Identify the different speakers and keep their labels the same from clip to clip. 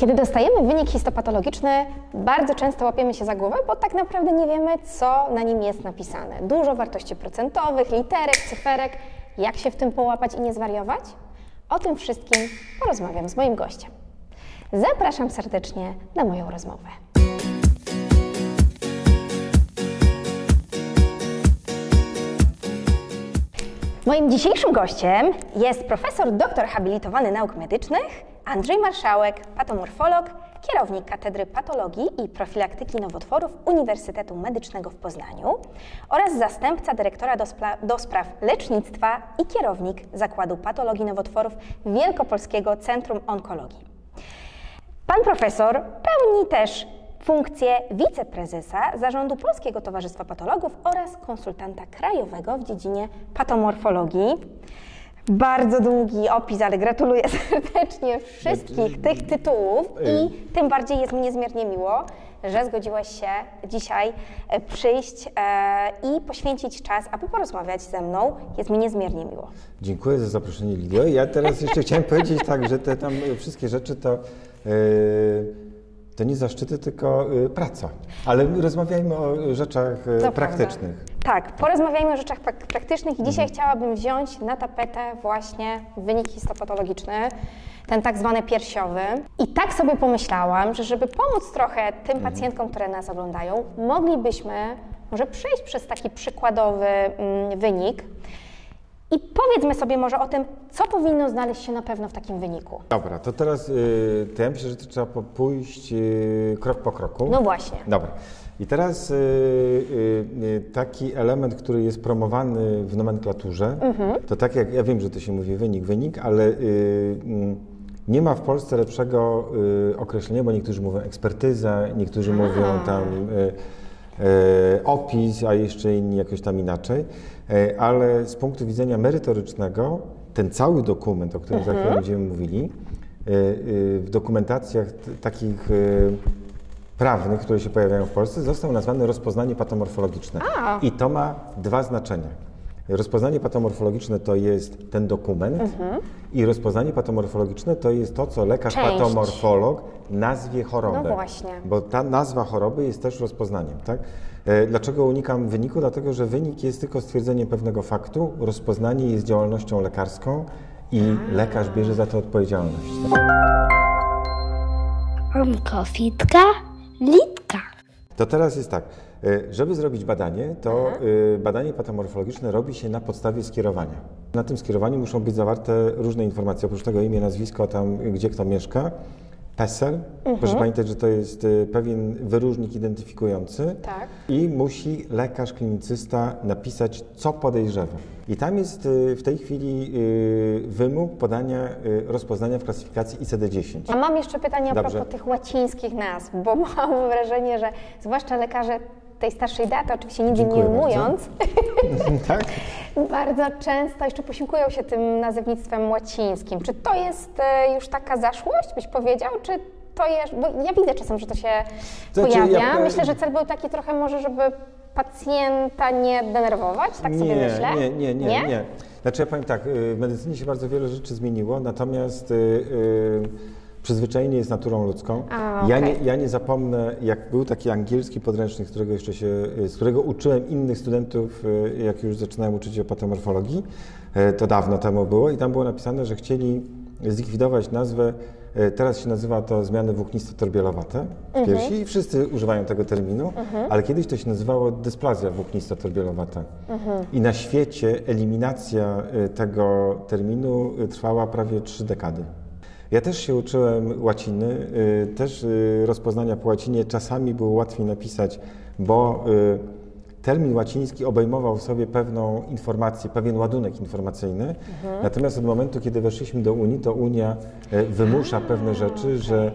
Speaker 1: Kiedy dostajemy wynik histopatologiczny, bardzo często łapiemy się za głowę, bo tak naprawdę nie wiemy, co na nim jest napisane. Dużo wartości procentowych, literek, cyferek. Jak się w tym połapać i nie zwariować? O tym wszystkim porozmawiam z moim gościem. Zapraszam serdecznie na moją rozmowę. Moim dzisiejszym gościem jest profesor doktor habilitowany nauk medycznych Andrzej Marszałek, patomorfolog, kierownik Katedry Patologii i Profilaktyki Nowotworów Uniwersytetu Medycznego w Poznaniu oraz zastępca dyrektora do, do spraw lecznictwa i kierownik Zakładu Patologii Nowotworów Wielkopolskiego Centrum Onkologii. Pan profesor pełni też funkcję wiceprezesa Zarządu Polskiego Towarzystwa Patologów oraz konsultanta krajowego w dziedzinie patomorfologii. Bardzo długi opis, ale gratuluję serdecznie wszystkich tych tytułów i tym bardziej jest mi niezmiernie miło, że zgodziłeś się dzisiaj e, przyjść e, i poświęcić czas, aby porozmawiać ze mną. Jest mi niezmiernie miło.
Speaker 2: Dziękuję za zaproszenie, Lidio. Ja teraz jeszcze chciałem powiedzieć tak, że te tam wszystkie rzeczy to... Yy to nie zaszczyty, tylko y, praca. Ale rozmawiajmy o rzeczach y, to praktycznych.
Speaker 1: Prawda. Tak, porozmawiajmy o rzeczach praktycznych i dzisiaj mhm. chciałabym wziąć na tapetę właśnie wynik histopatologiczny, ten tak zwany piersiowy. I tak sobie pomyślałam, że żeby pomóc trochę tym mhm. pacjentkom, które nas oglądają, moglibyśmy może przejść przez taki przykładowy mm, wynik. I powiedzmy sobie może o tym, co powinno znaleźć się na pewno w takim wyniku.
Speaker 2: Dobra, to teraz yy, to ja myślę, że to trzeba pójść yy, krok po kroku.
Speaker 1: No właśnie.
Speaker 2: Dobra. I teraz yy, yy, taki element, który jest promowany w nomenklaturze, mhm. to tak jak ja wiem, że to się mówi wynik, wynik, ale yy, yy, nie ma w Polsce lepszego yy, określenia, bo niektórzy mówią ekspertyza, niektórzy Aha. mówią tam opis, a jeszcze inni jakoś tam inaczej. E, ale z punktu widzenia merytorycznego ten cały dokument, o którym za chwilę mhm. będziemy mówili, e, e, w dokumentacjach takich prawnych, które się pojawiają w Polsce, został nazwany rozpoznanie patomorfologiczne. A. I to ma dwa znaczenia. Rozpoznanie patomorfologiczne to jest ten dokument mhm. i rozpoznanie patomorfologiczne to jest to, co lekarz Część. patomorfolog nazwie chorobę.
Speaker 1: No właśnie.
Speaker 2: Bo ta nazwa choroby jest też rozpoznaniem, tak? E, dlaczego unikam wyniku? Dlatego, że wynik jest tylko stwierdzeniem pewnego faktu, rozpoznanie jest działalnością lekarską i lekarz bierze za to odpowiedzialność.
Speaker 3: Onkofitka, litka.
Speaker 2: To teraz jest tak. E, żeby zrobić badanie, to e, badanie patomorfologiczne robi się na podstawie skierowania. Na tym skierowaniu muszą być zawarte różne informacje, oprócz tego imię, nazwisko, tam gdzie kto mieszka. PESEL. Mhm. Proszę pamiętać, że to jest y, pewien wyróżnik identyfikujący
Speaker 1: tak.
Speaker 2: i musi lekarz klinicysta napisać, co podejrzewa. I tam jest y, w tej chwili y, wymóg podania rozpoznania w klasyfikacji ICD-10.
Speaker 1: A mam jeszcze pytanie Dobrze. a propos tych łacińskich nazw, bo mam wrażenie, że zwłaszcza lekarze tej starszej daty, oczywiście nigdy Dziękuję nie
Speaker 2: bardzo. tak?
Speaker 1: bardzo często jeszcze posiłkują się tym nazewnictwem łacińskim. Czy to jest e, już taka zaszłość, byś powiedział, czy to jest, bo ja widzę czasem, że to się znaczy, pojawia. Ja... Myślę, że cel był taki trochę może, żeby pacjenta nie denerwować, tak
Speaker 2: nie,
Speaker 1: sobie myślę.
Speaker 2: Nie, nie, nie, nie, nie. Znaczy ja powiem tak, y, w medycynie się bardzo wiele rzeczy zmieniło, natomiast yy, Przyzwyczajenie jest naturą ludzką.
Speaker 1: A, okay.
Speaker 2: ja, nie, ja nie zapomnę, jak był taki angielski podręcznik, z którego jeszcze się, z którego uczyłem innych studentów, e, jak już zaczynałem uczyć o patomorfologii, e, to dawno temu było i tam było napisane, że chcieli zlikwidować nazwę, e, teraz się nazywa to zmiany włóknisto-torbielowate w mhm. piersi i wszyscy używają tego terminu, mhm. ale kiedyś to się nazywało dysplazja włóknisto-torbielowata. Mhm. I na świecie eliminacja tego terminu trwała prawie trzy dekady. Ja też się uczyłem łaciny, y, też y, rozpoznania po łacinie czasami było łatwiej napisać, bo y, termin łaciński obejmował w sobie pewną informację, pewien ładunek informacyjny. Mhm. Natomiast od momentu, kiedy weszliśmy do Unii, to Unia wymusza pewne rzeczy, że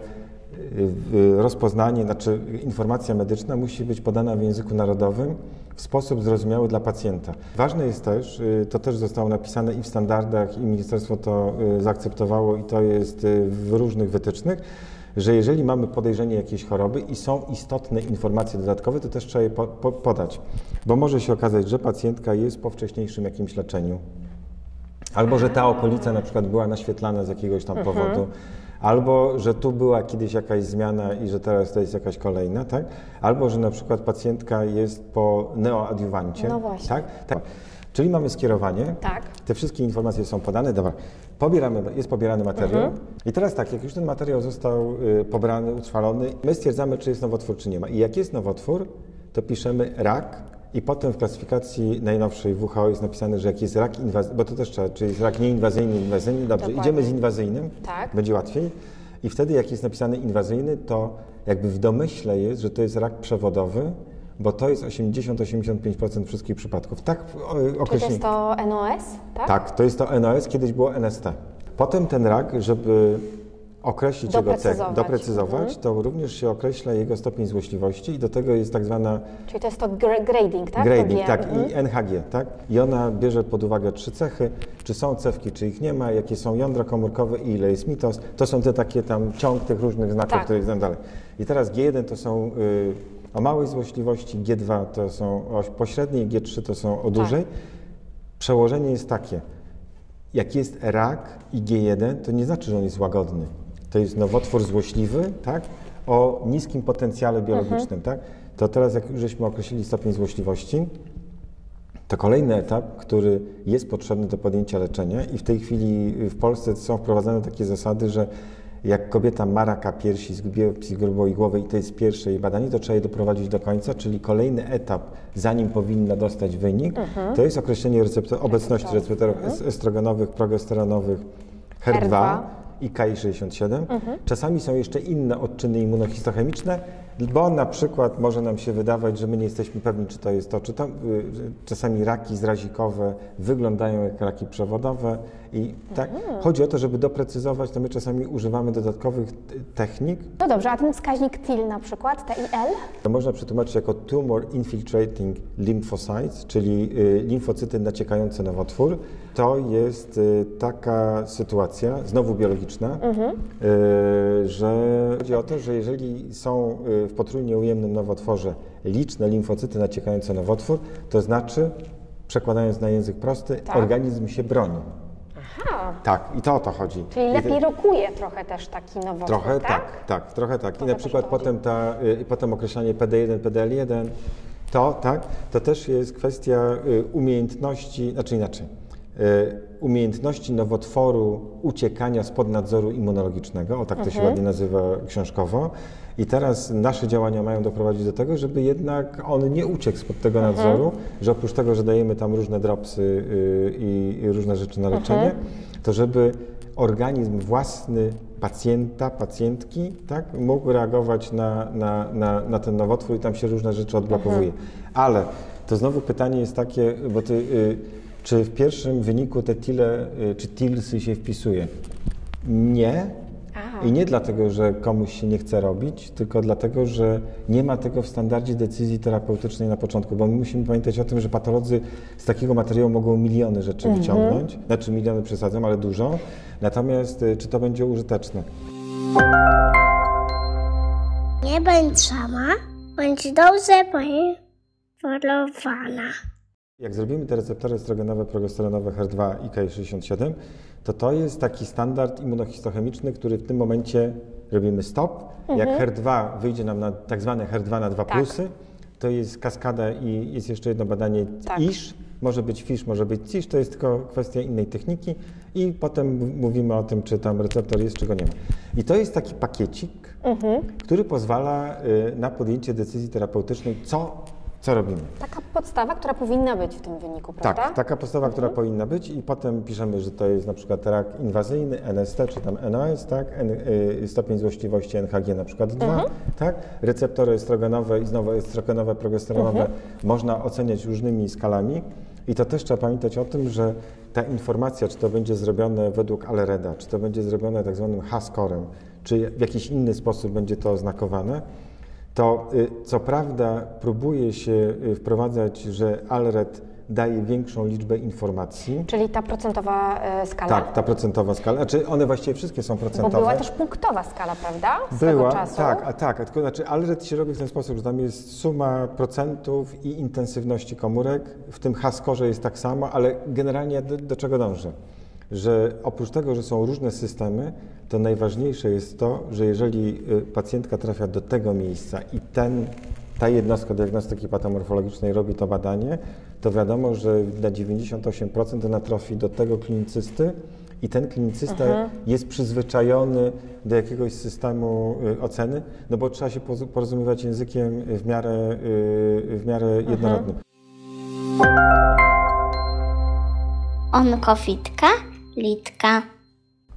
Speaker 2: rozpoznanie, znaczy informacja medyczna musi być podana w języku narodowym w sposób zrozumiały dla pacjenta. Ważne jest też, y, to też zostało napisane i w standardach, i ministerstwo to y, zaakceptowało, i to jest y, w różnych wytycznych, że jeżeli mamy podejrzenie jakiejś choroby i są istotne informacje dodatkowe, to też trzeba je po, po, podać, bo może się okazać, że pacjentka jest po wcześniejszym jakimś leczeniu. Albo, że ta okolica na przykład była naświetlana z jakiegoś tam powodu, albo, że tu była kiedyś jakaś zmiana i że teraz to jest jakaś kolejna, tak? Albo, że na przykład pacjentka jest po neoadiuwancie,
Speaker 1: No właśnie.
Speaker 2: tak? tak? Czyli mamy skierowanie,
Speaker 1: Tak.
Speaker 2: te wszystkie informacje są podane, dobra, pobieramy, jest pobierany materiał i teraz tak, jak już ten materiał został y, pobrany, utrwalony, my stwierdzamy, czy jest nowotwór, czy nie ma. I jak jest nowotwór, to piszemy rak i potem w klasyfikacji najnowszej WHO jest napisane, że jak jest rak inwazyjny, bo to też trzeba, czy jest rak nieinwazyjny, inwazyjny, dobrze,
Speaker 1: Dokładnie.
Speaker 2: idziemy z inwazyjnym,
Speaker 1: Tak.
Speaker 2: będzie łatwiej. I wtedy jak jest napisany inwazyjny, to jakby w domyśle jest, że to jest rak przewodowy, bo to jest 80-85% wszystkich przypadków. Tak o-
Speaker 1: Czy to jest to NOS, tak?
Speaker 2: Tak, to jest to NOS, kiedyś było NST. Potem ten rak, żeby określić jego cech,
Speaker 1: Doprecyzować.
Speaker 2: doprecyzować, to również się określa jego stopień złośliwości i do tego jest tak zwana
Speaker 1: Czyli to jest to gra- grading, tak?
Speaker 2: Grading, tak,
Speaker 1: Mhm.
Speaker 2: i NHG, tak? I ona bierze pod uwagę trzy cechy, czy są cewki, czy ich nie ma, jakie są jądra komórkowe i ile jest mitos. To są te takie tam ciąg tych różnych znaków,
Speaker 1: Tak.
Speaker 2: które idą dalej. I teraz G1 to są y, o małej złośliwości, G2 to są o pośredniej, G3 to są o dużej.
Speaker 1: Tak.
Speaker 2: Przełożenie jest takie, jak jest rak i G1, to nie znaczy, że on jest łagodny. To jest nowotwór złośliwy, tak? O niskim potencjale biologicznym, tak? To teraz, jak już żeśmy określili stopień złośliwości, to kolejny etap, który jest potrzebny do podjęcia leczenia i w tej chwili w Polsce są wprowadzane takie zasady, że jak kobieta ma raka piersi z biopsji grubej głowy i to jest pierwsze jej badanie, to trzeba je doprowadzić do końca, czyli kolejny etap, zanim powinna dostać wynik, to jest określenie receptor- obecności receptorów es- estrogenowych, progesteronowych, HER2
Speaker 1: HER2.
Speaker 2: I KI67. Czasami są jeszcze inne odczyny immunohistochemiczne, bo na przykład może nam się wydawać, że my nie jesteśmy pewni, czy to jest to, czy to. y, Czasami raki zrazikowe wyglądają jak raki przewodowe i tak. Chodzi o to, żeby doprecyzować, to my czasami używamy dodatkowych technik.
Speaker 1: No dobrze, a ten wskaźnik TIL na przykład, TIL?
Speaker 2: To można przetłumaczyć jako Tumor Infiltrating Lymphocytes, czyli y, limfocyty naciekające nowotwór. To jest y, taka sytuacja, znowu biologiczna, y, że chodzi o to, że jeżeli są w potrójnie ujemnym nowotworze liczne limfocyty naciekające nowotwór, to znaczy, przekładając na język prosty,
Speaker 1: Tak.
Speaker 2: organizm się broni.
Speaker 1: Aha,
Speaker 2: Tak, i to o to chodzi.
Speaker 1: czyli lepiej rokuje trochę też taki nowotwór,
Speaker 2: Trochę
Speaker 1: tak?
Speaker 2: tak, tak, trochę tak. I na przykład potem, ta, y, potem określanie PD1, PDL1, to, tak, to też jest kwestia y, umiejętności, znaczy inaczej, y, umiejętności nowotworu uciekania spod nadzoru immunologicznego, o tak to się
Speaker 1: Mhm.
Speaker 2: ładnie nazywa książkowo. I teraz nasze działania mają doprowadzić do tego, żeby jednak on nie uciekł spod tego
Speaker 1: Mhm.
Speaker 2: nadzoru, że oprócz tego, że dajemy tam różne dropsy y, i, i różne rzeczy na leczenie,
Speaker 1: Mhm.
Speaker 2: to żeby organizm własny pacjenta, pacjentki, tak, mógł reagować na, na, na, na ten nowotwór i tam się różne rzeczy odblokowuje. Ale to znowu pytanie jest takie, bo ty, y, czy w pierwszym wyniku te tile, y, czy tilsy się wpisuje? Nie.
Speaker 1: Aha.
Speaker 2: I nie dlatego, że komuś się nie chce robić, tylko dlatego, że nie ma tego w standardzie decyzji terapeutycznej na początku, bo my musimy pamiętać o tym, że patolodzy z takiego materiału mogą miliony rzeczy wyciągnąć, znaczy miliony przesadzam, ale dużo, natomiast y, czy to będzie użyteczne?
Speaker 3: Nie bądź sama, bądź dobrze poinformowana.
Speaker 2: Jak zrobimy te receptory estrogenowe, progesteronowe HER2 i K67, to to jest taki standard immunohistochemiczny, który w tym momencie robimy stop. Jak HER2 wyjdzie nam na tak zwane HER2 na 2
Speaker 1: Tak.
Speaker 2: plusy, to jest kaskada i jest jeszcze jedno badanie
Speaker 1: Tak.
Speaker 2: ISH, może być FISH, może być CISH, to jest tylko kwestia innej techniki i potem mówimy o tym, czy tam receptor jest, czy go nie ma. I to jest taki pakiecik, który pozwala y, na podjęcie decyzji terapeutycznej, co, co robimy.
Speaker 1: Taka podstawa, która powinna być w tym wyniku, prawda?
Speaker 2: Tak, taka podstawa, która powinna być i potem piszemy, że to jest na przykład rak inwazyjny, NST czy tam NOS, tak, N, y, stopień złośliwości NHG na przykład 2, tak, receptory estrogenowe i znowu estrogenowe, progesteronowe można oceniać różnymi skalami i to też trzeba pamiętać o tym, że ta informacja, czy to będzie zrobione według Alereda, czy to będzie zrobione tak zwanym H-scorem, czy w jakiś inny sposób będzie to oznakowane, to y, co prawda próbuje się y, wprowadzać, że Alred daje większą liczbę informacji.
Speaker 1: Czyli ta procentowa e, skala?
Speaker 2: Tak, ta procentowa skala. Znaczy one właściwie wszystkie są
Speaker 1: Bo
Speaker 2: procentowe.
Speaker 1: była też punktowa skala, prawda? Swego
Speaker 2: Była,
Speaker 1: czasu.
Speaker 2: tak, a tak, a tylko znaczy Alred się robi w ten sposób, że tam jest suma procentów i intensywności komórek. W tym H-skorze jest tak samo, ale generalnie do, do czego dążę? Że oprócz tego, że są różne systemy, to najważniejsze jest to, że jeżeli y, pacjentka trafia do tego miejsca i ten, ta jednostka diagnostyki patomorfologicznej robi to badanie, to wiadomo, że na 98% ona trafi do tego klinicysty i ten klinicysta jest przyzwyczajony do jakiegoś systemu y, oceny, no bo trzeba się porozumiewać językiem w miarę, y, w miarę jednorodnym.
Speaker 3: Onkofitka, litka.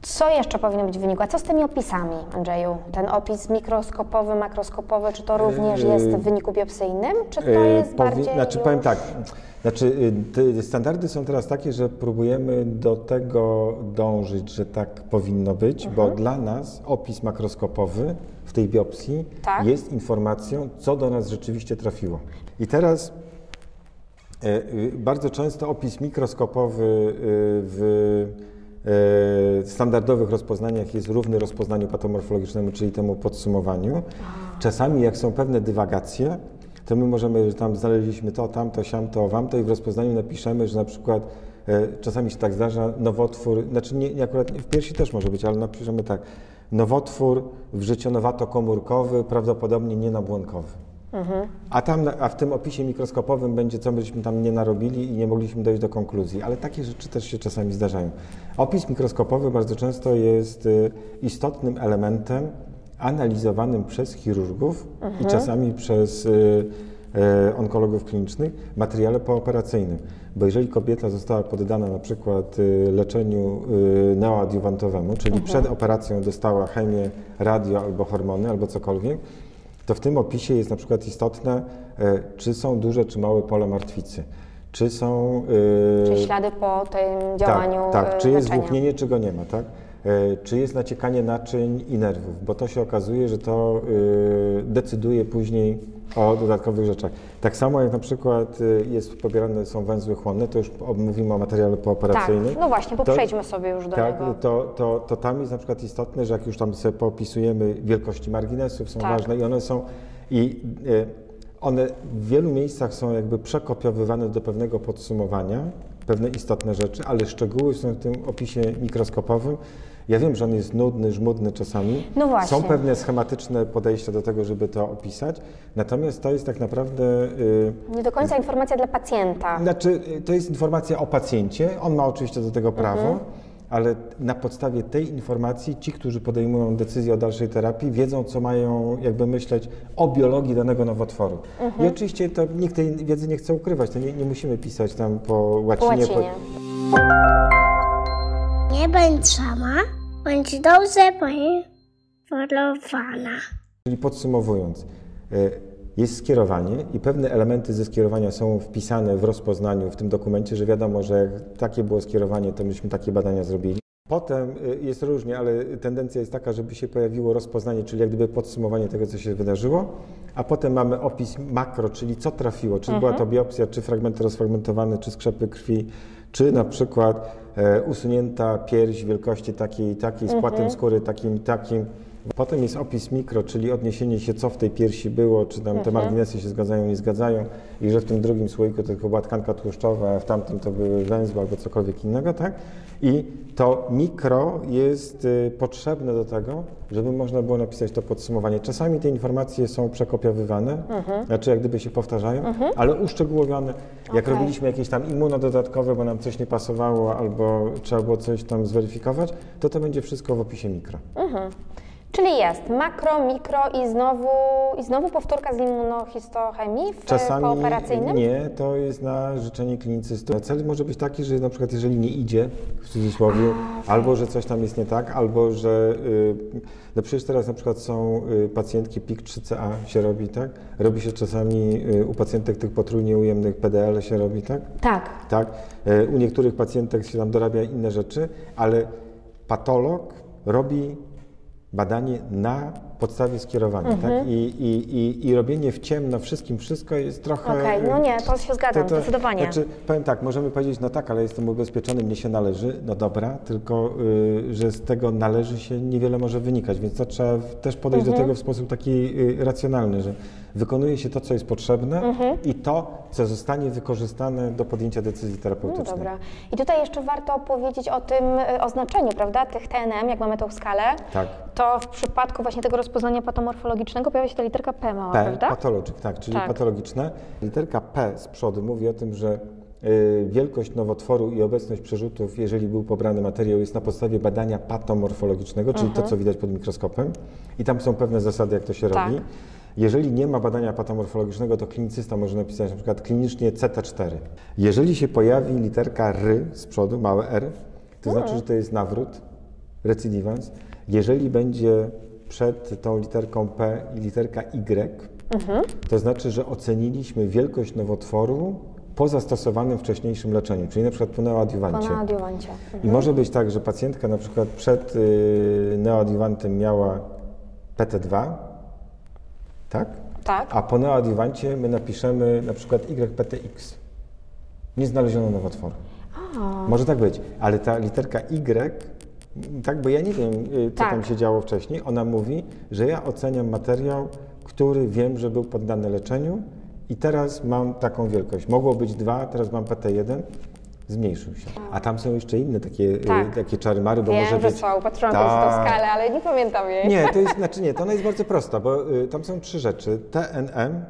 Speaker 1: Co jeszcze powinno być w wyniku? A co z tymi opisami, Andrzeju? Ten opis mikroskopowy, makroskopowy, czy to również jest w wyniku biopsyjnym, czy to
Speaker 2: E,
Speaker 1: jest
Speaker 2: powi-
Speaker 1: bardziej
Speaker 2: Znaczy
Speaker 1: już...
Speaker 2: powiem tak, znaczy y, te standardy są teraz takie, że próbujemy do tego dążyć, że tak powinno być, bo dla nas opis makroskopowy w tej biopsji
Speaker 1: Tak.
Speaker 2: jest informacją, co do nas rzeczywiście trafiło. I teraz bardzo często opis mikroskopowy y, w e, standardowych rozpoznaniach jest równy rozpoznaniu patomorfologicznemu, czyli temu podsumowaniu. Czasami jak są pewne dywagacje, to my możemy, że tam znaleźliśmy to, tamto, siamto, wamto i w rozpoznaniu napiszemy, że na przykład e, czasami się tak zdarza, nowotwór, znaczy nie, nie akurat w piersi też może być, ale napiszemy tak, nowotwór wrzecionowato-komórkowy, prawdopodobnie nienabłonkowy. A, tam, a w tym opisie mikroskopowym będzie, co byśmy tam nie narobili i nie mogliśmy dojść do konkluzji, ale takie rzeczy też się czasami zdarzają. Opis mikroskopowy bardzo często jest y, istotnym elementem analizowanym przez chirurgów i czasami przez y, y, onkologów klinicznych materiale pooperacyjnym. Bo jeżeli kobieta została poddana na przykład leczeniu neoadiuwantowemu, czyli przed operacją dostała chemię, radio albo hormony albo cokolwiek, to w tym opisie jest na przykład istotne, e, czy są duże czy małe pola martwicy, czy są... e,
Speaker 1: Czy ślady po tym działaniu
Speaker 2: tak, tak.
Speaker 1: y,
Speaker 2: czy jest włóknienie, czy go nie ma, tak? E, Czy jest naciekanie naczyń i nerwów, bo to się okazuje, że to y, decyduje później o dodatkowych rzeczach. Tak samo jak na przykład y, jest pobierane są węzły chłonne, to już mówimy o materiale
Speaker 1: Tak,
Speaker 2: pooperacyjnym.
Speaker 1: no właśnie, bo
Speaker 2: To-
Speaker 1: przejdźmy sobie już do
Speaker 2: tak,
Speaker 1: niego.
Speaker 2: to, to, to tam jest na przykład istotne, że jak już tam sobie popisujemy, wielkości marginesów są
Speaker 1: Tak.
Speaker 2: ważne i one są i e, one w wielu miejscach są jakby przekopiowywane do pewnego podsumowania, pewne istotne rzeczy, ale szczegóły są w tym opisie mikroskopowym. Ja wiem, że on jest nudny, żmudny czasami.
Speaker 1: No właśnie.
Speaker 2: Są pewne schematyczne podejścia do tego, żeby to opisać, natomiast to jest tak naprawdę y,
Speaker 1: Nie do końca informacja dla pacjenta.
Speaker 2: znaczy, y, to jest informacja o pacjencie, on ma oczywiście do tego prawo,
Speaker 1: Mhm.
Speaker 2: Ale na podstawie tej informacji ci, którzy podejmują decyzję o dalszej terapii, wiedzą, co mają jakby myśleć o biologii danego nowotworu.
Speaker 1: Mhm.
Speaker 2: I oczywiście to nikt tej wiedzy nie chce ukrywać, to nie, nie musimy pisać tam po łacinie.
Speaker 1: Po łacinie.
Speaker 3: Nie bądź sama, bądź dobrze poinformowana.
Speaker 2: Czyli podsumowując, y, jest skierowanie i pewne elementy ze skierowania są wpisane w rozpoznaniu w tym dokumencie, że wiadomo, że jak takie było skierowanie, to myśmy takie badania zrobili. Potem y, jest różnie, ale tendencja jest taka, żeby się pojawiło rozpoznanie, czyli jak gdyby podsumowanie tego, co się wydarzyło, a potem mamy opis makro, czyli co trafiło, czy była to biopsja, czy fragmenty rozfragmentowane, czy skrzepy krwi, czy na przykład e, usunięta pierś wielkości takiej i takiej, z płatem skóry takim i takim. Potem jest opis mikro, czyli odniesienie się, co w tej piersi było, czy tam te marginesy się zgadzają, nie zgadzają i że w tym drugim słoiku to tylko była tkanka tłuszczowa, a w tamtym to były węzły albo cokolwiek innego, tak? I to mikro jest y, potrzebne do tego, żeby można było napisać to podsumowanie. Czasami te informacje są przekopiowywane, znaczy jak gdyby się powtarzają, ale uszczegółowione. Jak
Speaker 1: Okej.
Speaker 2: robiliśmy jakieś tam immunododatkowe, bo nam coś nie pasowało albo trzeba było coś tam zweryfikować, to to będzie wszystko w opisie mikro.
Speaker 1: Czyli jest makro, mikro i znowu, i znowu powtórka z immunohistochemii w
Speaker 2: Czasami
Speaker 1: pooperacyjnym?
Speaker 2: nie, to jest na życzenie klinicysty. Cel może być taki, że na przykład jeżeli nie idzie, w cudzysłowie, albo że coś tam jest nie tak, albo że y, no przecież teraz na przykład są y, pacjentki PIK3CA się robi, tak? Robi się czasami y, u pacjentek tych potrójnie ujemnych PDL się robi, tak?
Speaker 1: Tak.
Speaker 2: tak? U niektórych pacjentek się tam dorabia inne rzeczy, ale patolog robi badanie na podstawie skierowania, tak? I, i, i, I robienie w ciemno wszystkim wszystko jest trochę...
Speaker 1: Okej, no nie, to się zgadzam, zdecydowanie.
Speaker 2: Znaczy, powiem tak, możemy powiedzieć, no tak, ale jestem ubezpieczony, mnie się należy, no dobra, tylko y, że z tego należy się niewiele może wynikać, więc to trzeba też podejść
Speaker 1: Mhm.
Speaker 2: do tego w sposób taki y, racjonalny, że wykonuje się to, co jest potrzebne
Speaker 1: Mhm.
Speaker 2: i to, co zostanie wykorzystane do podjęcia decyzji
Speaker 1: No
Speaker 2: terapeutycznej.
Speaker 1: dobra. I tutaj jeszcze warto powiedzieć o tym y, oznaczeniu, prawda, tych TNM, jak mamy tą skalę.
Speaker 2: Tak.
Speaker 1: To w przypadku właśnie tego rozpoznania patomorfologicznego pojawia się ta literka P mała,
Speaker 2: P,
Speaker 1: prawda?
Speaker 2: patologic, tak, czyli
Speaker 1: Tak.
Speaker 2: patologiczne. Literka P z przodu mówi o tym, że y, wielkość nowotworu i obecność przerzutów, jeżeli był pobrany materiał, jest na podstawie badania patomorfologicznego, czyli to, co widać pod mikroskopem. I tam są pewne zasady, jak to się
Speaker 1: Tak.
Speaker 2: robi. Jeżeli nie ma badania patomorfologicznego, to klinicysta może napisać na przykład klinicznie CT4. Jeżeli się pojawi literka R z przodu, małe R, to znaczy, że to jest nawrót, recydivans. Jeżeli będzie przed tą literką P literka Y, to znaczy, że oceniliśmy wielkość nowotworu po zastosowanym wcześniejszym leczeniu, czyli na przykład po neoadjuwancie.
Speaker 1: Po neoadjuwancie.
Speaker 2: I może być tak, że pacjentka na przykład przed y, neoadjuwantem miała PT2, tak?
Speaker 1: Tak.
Speaker 2: A po neoadjuwancie my napiszemy na przykład YPTX. Nie znaleziono nowotworu. Może tak być, ale ta literka Y, tak, bo ja nie wiem, y, co
Speaker 1: Tak.
Speaker 2: tam się działo wcześniej, ona mówi, że ja oceniam materiał, który wiem, że był poddany leczeniu i teraz mam taką wielkość. Mogło być dwa, teraz mam PT1, zmniejszył się. A tam są jeszcze inne takie, y,
Speaker 1: Tak.
Speaker 2: takie czary-mary, bo
Speaker 1: Wiem,
Speaker 2: może
Speaker 1: że
Speaker 2: być...
Speaker 1: są, patrzyłam na tą skalę, ale nie pamiętam jej.
Speaker 2: Nie, to jest, znaczy nie, to ona jest bardzo prosta, bo y, tam są trzy rzeczy. TNM,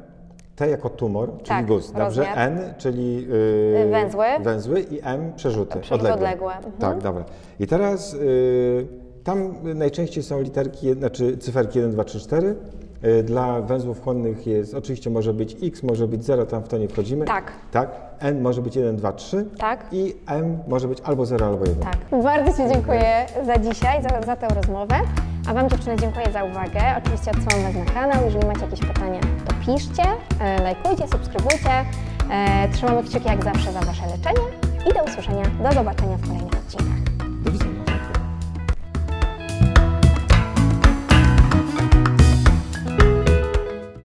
Speaker 2: T jako tumor, czyli
Speaker 1: Tak,
Speaker 2: guz, dobrze?
Speaker 1: rozmiar.
Speaker 2: N, czyli y,
Speaker 1: Węzły.
Speaker 2: węzły i M, przerzuty,
Speaker 1: Przerzuty
Speaker 2: odległe.
Speaker 1: odległe, mhm.
Speaker 2: Tak, dobra. I teraz y, tam najczęściej są literki, znaczy cyferki 1, 2, 3, 4. Y, Dla węzłów chłonnych jest, oczywiście może być X, może być 0, tam w to nie wchodzimy.
Speaker 1: Tak.
Speaker 2: Tak. N może być 1, 2, 3.
Speaker 1: Tak.
Speaker 2: I M może być albo 0, albo 1.
Speaker 1: Tak. Bardzo Ci dziękuję za dzisiaj, za, za tę rozmowę. A Wam dziewczyny dziękuję za uwagę. Oczywiście odsyłam Was na kanał. Jeżeli macie jakieś pytania, to piszcie, e, lajkujcie, subskrybujcie. E, Trzymamy kciuki jak zawsze za Wasze leczenie i do usłyszenia, do zobaczenia w kolejnych odcinkach.